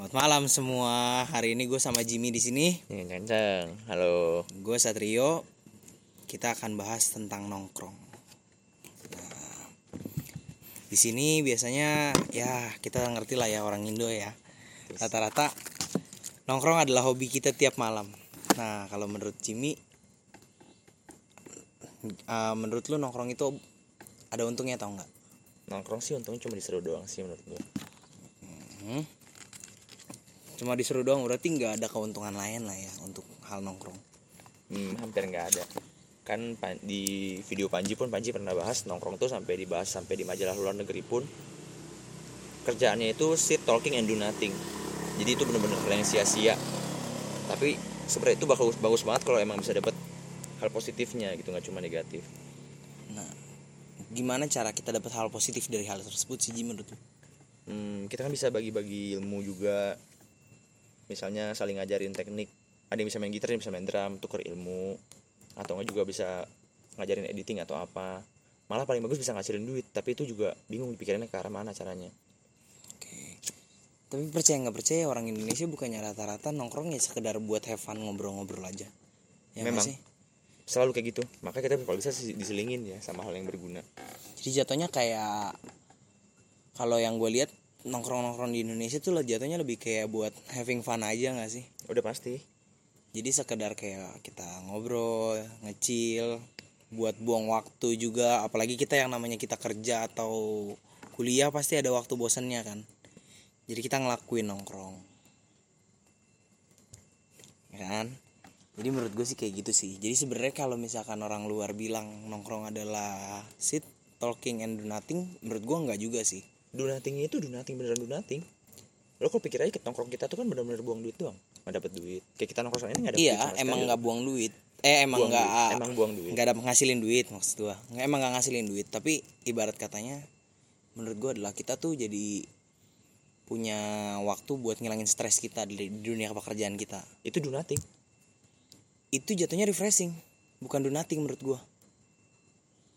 Selamat malam semua. Hari ini gue sama Jimmy di sini. Ini kenceng. Halo. Gue Satrio. Kita akan bahas tentang nongkrong. Nah, di sini biasanya ya kita ngerti lah ya orang Indo ya. Rata-rata nongkrong adalah hobi kita tiap malam. Nah kalau menurut Jimmy, uh, menurut lu nongkrong itu ada untungnya atau enggak? Nongkrong sih untungnya cuma diseru doang sih menurut gue. Hmm. Cuma disuruh doang berarti nggak ada keuntungan lain lah ya untuk hal nongkrong. Hmm, hampir nggak ada. Kan di video Panji pun Panji pernah bahas nongkrong tuh sampai dibahas sampai di majalah luar negeri pun kerjaannya itu sit talking and do nothing. Jadi itu bener-bener hal yang sia-sia. Tapi sebenarnya itu bagus bagus banget kalau emang bisa dapet hal positifnya gitu nggak cuma negatif. Nah, gimana cara kita dapat hal positif dari hal tersebut sih Jimmy menurut lu? Hmm, kita kan bisa bagi-bagi ilmu juga. Misalnya saling ngajarin teknik. Ada yang bisa main gitar, ada yang bisa main drum, tuker ilmu. Atau enggak juga bisa ngajarin editing atau apa. Malah paling bagus bisa ngasilin duit, tapi itu juga bingung pikirannya ke arah mana caranya. Oke. Tapi percaya nggak percaya orang Indonesia bukannya rata-rata nongkrong ya sekedar buat have fun ngobrol-ngobrol aja. Ya Memang. sih? Selalu kayak gitu. Maka kita kalau bisa diselingin ya sama hal yang berguna. Jadi jatuhnya kayak kalau yang gue lihat nongkrong-nongkrong di Indonesia tuh lah jatuhnya lebih kayak buat having fun aja nggak sih? Udah pasti. Jadi sekedar kayak kita ngobrol, ngecil, buat buang waktu juga. Apalagi kita yang namanya kita kerja atau kuliah pasti ada waktu bosannya kan. Jadi kita ngelakuin nongkrong. Ya kan? Jadi menurut gue sih kayak gitu sih. Jadi sebenarnya kalau misalkan orang luar bilang nongkrong adalah sit, talking and do nothing, menurut gue nggak juga sih. Do nothing itu do nothing beneran do nothing. Lo kok pikir aja nongkrong kita tuh kan bener-bener buang duit doang. Nggak dapet duit. Kayak kita nongkrong sana ini nggak dapet duit Iya, sama emang nggak buang duit. Eh emang nggak duit. Emang buang duit. nggak ada ngasilin duit maksud gua. Nggak emang nggak ngasilin duit, tapi ibarat katanya menurut gua adalah kita tuh jadi punya waktu buat ngilangin stres kita di, dunia pekerjaan kita. Itu do nothing. Itu jatuhnya refreshing, bukan do nothing menurut gua.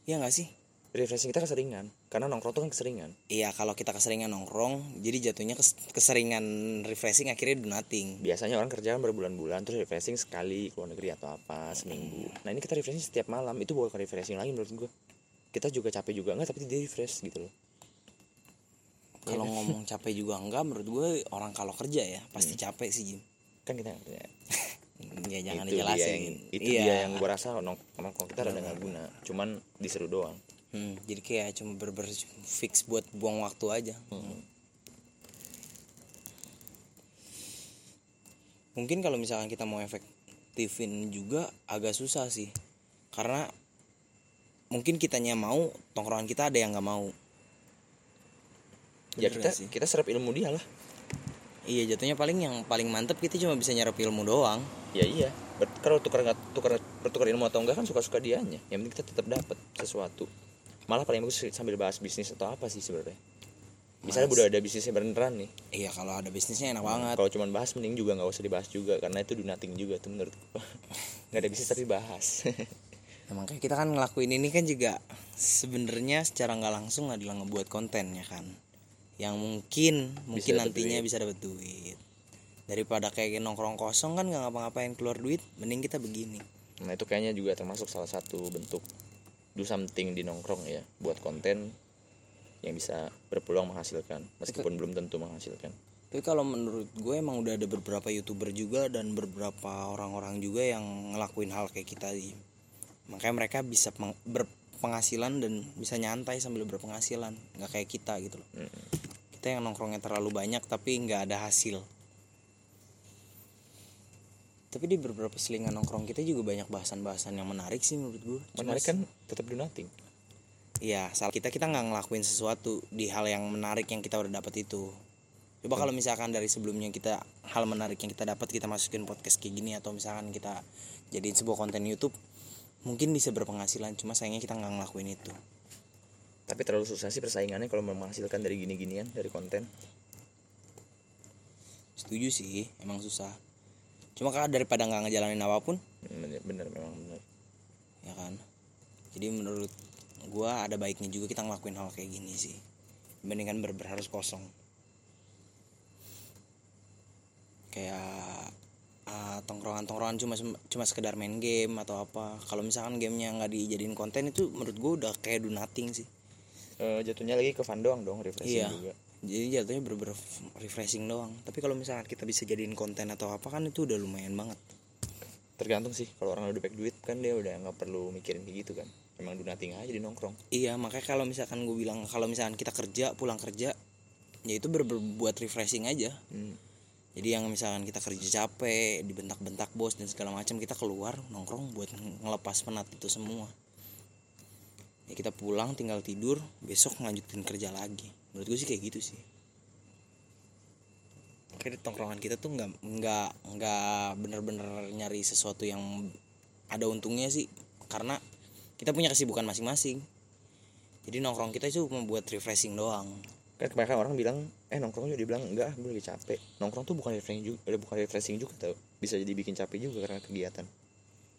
Iya nggak sih? Refreshing kita keseringan karena nongkrong tuh kan keseringan. Iya, kalau kita keseringan nongkrong, jadi jatuhnya kes- keseringan refreshing akhirnya do nothing. biasanya orang kerjaan berbulan-bulan terus refreshing sekali ke luar negeri atau apa seminggu. Nah ini kita refreshing setiap malam itu bukan refreshing lagi menurut gua. Kita juga capek juga enggak tapi dia refresh gitu loh. Kalau ngomong capek juga enggak, menurut gue orang kalau kerja ya pasti capek sih Jim. kan kita ya, Ya jangan itu dia yang, itu iya. dia yang gua rasa nong nongkrong kita rada nggak guna. Cuman diseru doang Hmm, jadi kayak cuma berber fix buat buang waktu aja. Mungkin kalau misalkan kita mau efektifin juga agak susah sih. Karena mungkin kitanya mau, tongkrongan kita ada yang nggak mau. ya kita sih? kita serap ilmu dia lah Iya jatuhnya paling yang paling mantep kita cuma bisa nyerap ilmu doang. ya iya kalau tukar nggak tukar bertukar ilmu atau enggak kan suka-suka dianya yang penting kita tetap dapat sesuatu malah paling bagus sambil bahas bisnis atau apa sih sebenarnya. Misalnya udah ada bisnisnya beneran nih. Iya kalau ada bisnisnya enak banget. kalau cuman bahas mending juga nggak usah dibahas juga karena itu do nothing juga tuh menurut nggak ada bisnis tapi bahas. Nah, makanya kita kan ngelakuin ini kan juga sebenarnya secara nggak langsung adalah ngebuat konten ya kan? Yang mungkin mungkin dapet nantinya duit. bisa dapat duit. Daripada kayak nongkrong kosong kan nggak ngapa-ngapain keluar duit mending kita begini. Nah itu kayaknya juga termasuk salah satu bentuk do something di nongkrong ya buat konten yang bisa berpeluang menghasilkan meskipun belum tentu menghasilkan. Tapi kalau menurut gue emang udah ada beberapa youtuber juga dan beberapa orang-orang juga yang ngelakuin hal kayak kita sih makanya mereka bisa peng- berpenghasilan dan bisa nyantai sambil berpenghasilan nggak kayak kita gitu loh. Mm. kita yang nongkrongnya terlalu banyak tapi nggak ada hasil tapi di beberapa selingan nongkrong kita juga banyak bahasan-bahasan yang menarik sih menurut gue Cuma menarik kan tetap do nothing Iya, salah kita kita nggak ngelakuin sesuatu di hal yang menarik yang kita udah dapat itu. Coba kalau misalkan dari sebelumnya kita hal menarik yang kita dapat kita masukin podcast kayak gini atau misalkan kita jadiin sebuah konten YouTube, mungkin bisa berpenghasilan. Cuma sayangnya kita nggak ngelakuin itu. tapi terlalu susah sih persaingannya kalau mau menghasilkan dari gini-ginian dari konten Setuju sih, emang susah cuma kan daripada nggak ngejalanin apa pun. Bener memang bener. Ya kan? Jadi menurut gua ada baiknya juga kita ngelakuin hal kayak gini sih. Dibandingkan berberharus kosong. Kayak uh, tongkrongan-tongkrongan cuma cuma sekedar main game atau apa. Kalau misalkan gamenya nggak dijadiin konten itu menurut gua udah kayak do nothing sih. Uh, jatuhnya lagi ke fan doang dong refreshing iya. juga jadi jatuhnya bener-bener refreshing doang. Tapi kalau misalkan kita bisa jadiin konten atau apa kan itu udah lumayan banget. Tergantung sih kalau orang udah back duit kan dia udah nggak perlu mikirin kayak gitu kan. Emang do nothing aja di nongkrong. Iya makanya kalau misalkan gue bilang kalau misalkan kita kerja pulang kerja ya itu bener buat refreshing aja. Hmm. jadi yang misalkan kita kerja capek dibentak-bentak bos dan segala macam kita keluar nongkrong buat ngelepas penat itu semua ya kita pulang tinggal tidur besok ngelanjutin kerja lagi. Menurut gue sih kayak gitu sih. Kayak tongkrongan kita tuh nggak nggak nggak bener-bener nyari sesuatu yang ada untungnya sih. Karena kita punya kesibukan masing-masing. Jadi nongkrong kita itu cuma buat refreshing doang. Kan kebanyakan orang bilang eh nongkrong juga. Dibilang enggak gue lagi capek. Nongkrong tuh bukan refreshing juga eh, bukan refreshing juga tau. Bisa jadi bikin capek juga karena kegiatan.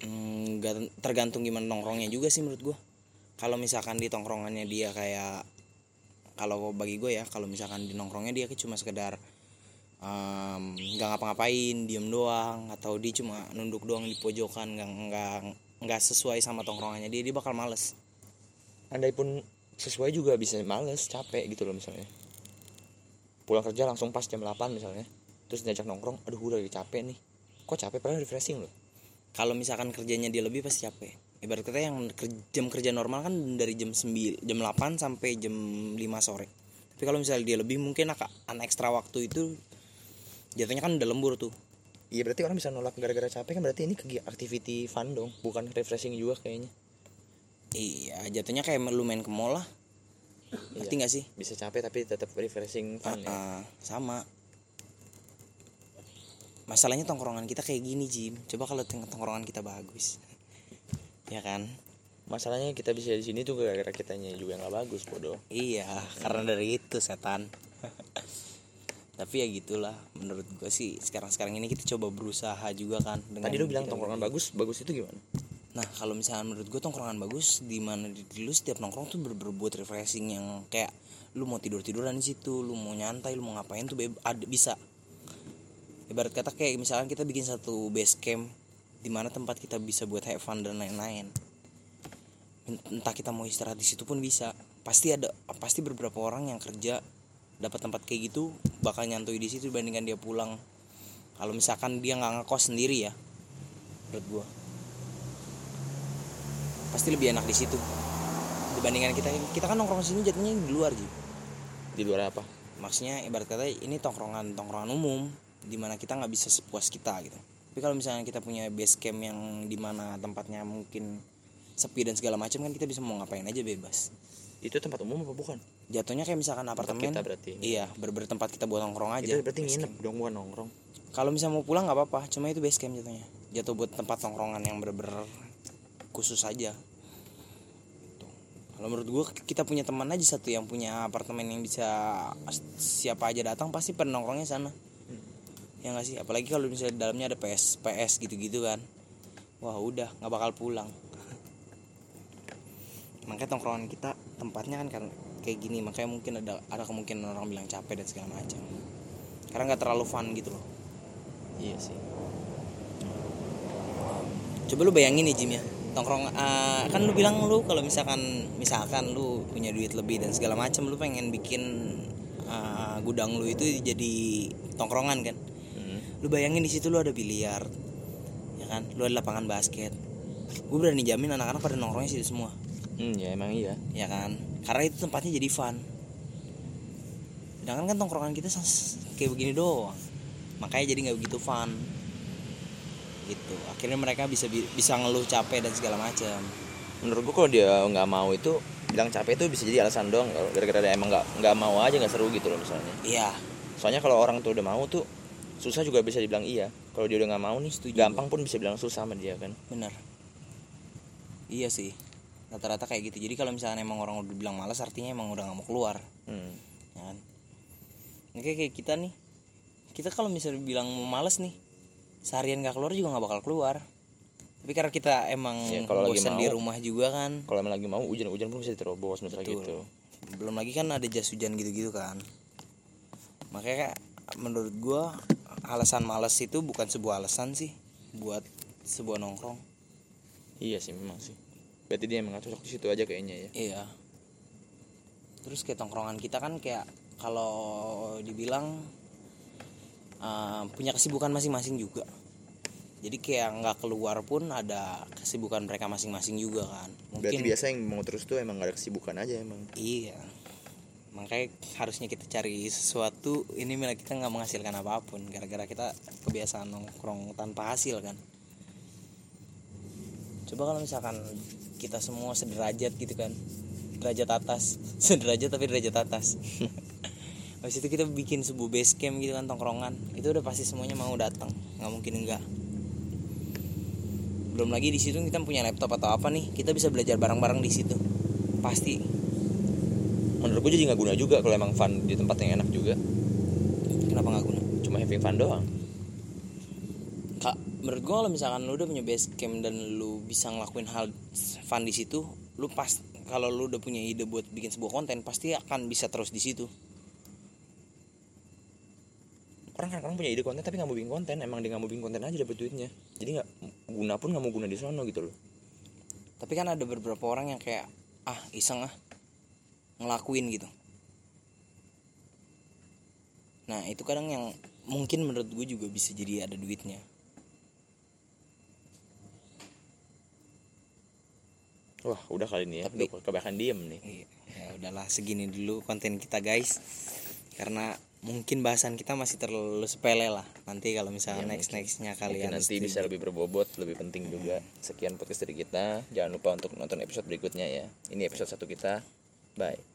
Hmm, tergantung gimana nongkrongnya juga sih menurut gua kalau misalkan di tongkrongannya dia kayak kalau bagi gue ya kalau misalkan di nongkrongnya dia cuma sekedar nggak ngapa-ngapain diem doang atau dia cuma nunduk doang di pojokan nggak nggak nggak sesuai sama tongkrongannya dia dia bakal males. Andai pun sesuai juga bisa males capek gitu loh misalnya. Pulang kerja langsung pas jam 8 misalnya terus diajak nongkrong aduh udah lagi capek nih. Kok capek? Padahal refreshing loh. Kalau misalkan kerjanya dia lebih pasti capek ibarat kata yang jam kerja normal kan dari jam 9 jam 8 sampai jam 5 sore. Tapi kalau misalnya dia lebih mungkin akan ekstra waktu itu jatuhnya kan udah lembur tuh. Iya berarti orang bisa nolak gara-gara capek kan berarti ini kegiatan activity fun dong bukan refreshing juga kayaknya. Iya jatuhnya kayak lu main ke mall lah. Ngerti nggak sih? bisa capek tapi tetap refreshing fun ya. Ah, sama. Masalahnya tongkrongan kita kayak gini Jim. Coba kalau tongkrongan kita bagus ya kan masalahnya kita bisa di sini tuh gara-gara kitanya juga nggak bagus bodoh Iya, karena dari itu setan. Tapi ya gitulah, menurut gue sih sekarang-sekarang ini kita coba berusaha juga kan. dengan tadi lu bilang tongkrongan bagus bagus itu gimana Nah kalau misalnya menurut gue tongkrongan bagus, di mana di, di lu setiap nongkrong tuh ber- berbuat refreshing yang kayak lu mau tidur tiduran di situ, lu mau nyantai, lu mau ngapain tuh ada bisa. Ibarat kata kayak misalkan kita bikin satu base camp di mana tempat kita bisa buat have fun dan lain-lain. Entah kita mau istirahat di situ pun bisa. Pasti ada, pasti beberapa orang yang kerja dapat tempat kayak gitu bakal nyantui di situ dibandingkan dia pulang. Kalau misalkan dia nggak ngekos sendiri ya, menurut gua pasti lebih enak di situ dibandingkan kita kita kan nongkrong sini jatuhnya di luar Ji. di luar apa maksudnya ibarat kata ini tongkrongan tongkrongan umum di mana kita nggak bisa sepuas kita gitu tapi kalau misalnya kita punya base camp yang di mana tempatnya mungkin sepi dan segala macam kan kita bisa mau ngapain aja bebas. Itu tempat umum apa bukan? Jatuhnya kayak misalkan apartemen. kita berarti iya ber tempat kita buat nongkrong aja. Itu berarti nginep dong bukan nongkrong. Kalau misalnya mau pulang nggak apa-apa cuma itu base camp jatuhnya. Jatuh buat tempat tongkrongan yang bener-bener khusus aja. Kalau menurut gue kita punya teman aja satu yang punya apartemen yang bisa siapa aja datang pasti pada nongkrongnya sana ya nggak sih? Apalagi kalau misalnya di dalamnya ada PS PS gitu-gitu kan. Wah udah nggak bakal pulang. Makanya tongkrongan kita tempatnya kan karena kayak gini. Makanya mungkin ada ada kemungkinan orang bilang capek dan segala macam. Karena nggak terlalu fun gitu loh. Iya sih. Coba lu bayangin nih Jim ya. Tongkrong eh, kan lu bilang lu kalau misalkan misalkan lu punya duit lebih dan segala macam lu pengen bikin eh, gudang lu itu jadi tongkrongan kan. Lu bayangin di situ lu ada biliar ya kan? Lu ada lapangan basket. Gue berani jamin anak-anak pada nongkrongnya situ semua. Hmm, ya emang iya. Ya kan? Karena itu tempatnya jadi fun. Sedangkan kan tongkrongan kita kayak begini doang. Makanya jadi nggak begitu fun. Gitu. Akhirnya mereka bisa bi- bisa ngeluh capek dan segala macam menurut gua kalau dia nggak mau itu bilang capek itu bisa jadi alasan doang. Gara-gara dia emang nggak nggak mau aja nggak seru gitu loh misalnya. Iya. Soalnya kalau orang tuh udah mau tuh susah juga bisa dibilang iya. Kalau dia udah nggak mau nih Setuju gampang pun bisa bilang susah sama dia kan? Bener. Iya sih. Rata-rata kayak gitu. Jadi kalau misalnya emang orang udah bilang malas artinya emang udah nggak mau keluar. Hmm. ya kan? Oke kayak kita nih. Kita kalau misalnya bilang mau males nih seharian nggak keluar juga nggak bakal keluar. Tapi karena kita emang Ya, kalau lagi bosan di rumah juga kan. Kalau emang lagi mau hujan-hujan pun bisa diterobos misalnya Betul. gitu belum lagi kan ada jas hujan gitu-gitu kan. Makanya menurut gua alasan males itu bukan sebuah alasan sih buat sebuah nongkrong. Iya sih memang sih. Berarti dia emang cocok di situ aja kayaknya ya. Iya. Terus kayak tongkrongan kita kan kayak kalau dibilang uh, punya kesibukan masing-masing juga. Jadi kayak nggak keluar pun ada kesibukan mereka masing-masing juga kan. Berarti mungkin biasa yang mau terus tuh emang gak ada kesibukan aja emang. Iya makanya harusnya kita cari sesuatu ini milik kita nggak menghasilkan apa pun gara-gara kita kebiasaan nongkrong tanpa hasil kan? Coba kalau misalkan kita semua sederajat gitu kan? Derajat atas. Sederajat tapi derajat atas. Habis itu kita bikin sebuah base camp gitu kan tongkrongan. Itu udah pasti semuanya mau datang. Nggak mungkin enggak belum lagi di situ kita punya laptop atau apa nih kita bisa belajar bareng-bareng di situ. Pasti menurut gue jadi nggak guna juga kalau emang fun di tempat yang enak juga. Kenapa nggak guna? Cuma having fun doang. Kak menurut gue kalau misalkan lu udah punya base camp dan lu bisa ngelakuin hal fun di situ lu pas kalau lu udah punya ide buat bikin sebuah konten pasti akan bisa terus di situ. Orang kadang punya ide konten tapi nggak mau bikin konten. Emang dia nggak mau bikin konten aja dapet duitnya. Jadi nggak guna pun nggak mau guna di sono gitu loh. Tapi kan ada beberapa orang yang kayak ah iseng ah ngelakuin gitu. Nah itu kadang yang mungkin menurut gue juga bisa jadi ada duitnya. Wah udah kali ini ya. Tapi- kebanyakan diem nih. Iya, ya udahlah segini dulu konten kita guys. Karena mungkin bahasan kita masih terlalu sepele lah. Nanti kalau misalnya Iya, next nextnya kalian nanti bisa lebih berbobot lebih penting juga. Sekian podcast dari kita. Jangan lupa untuk nonton episode berikutnya ya. Ini episode satu kita. Bye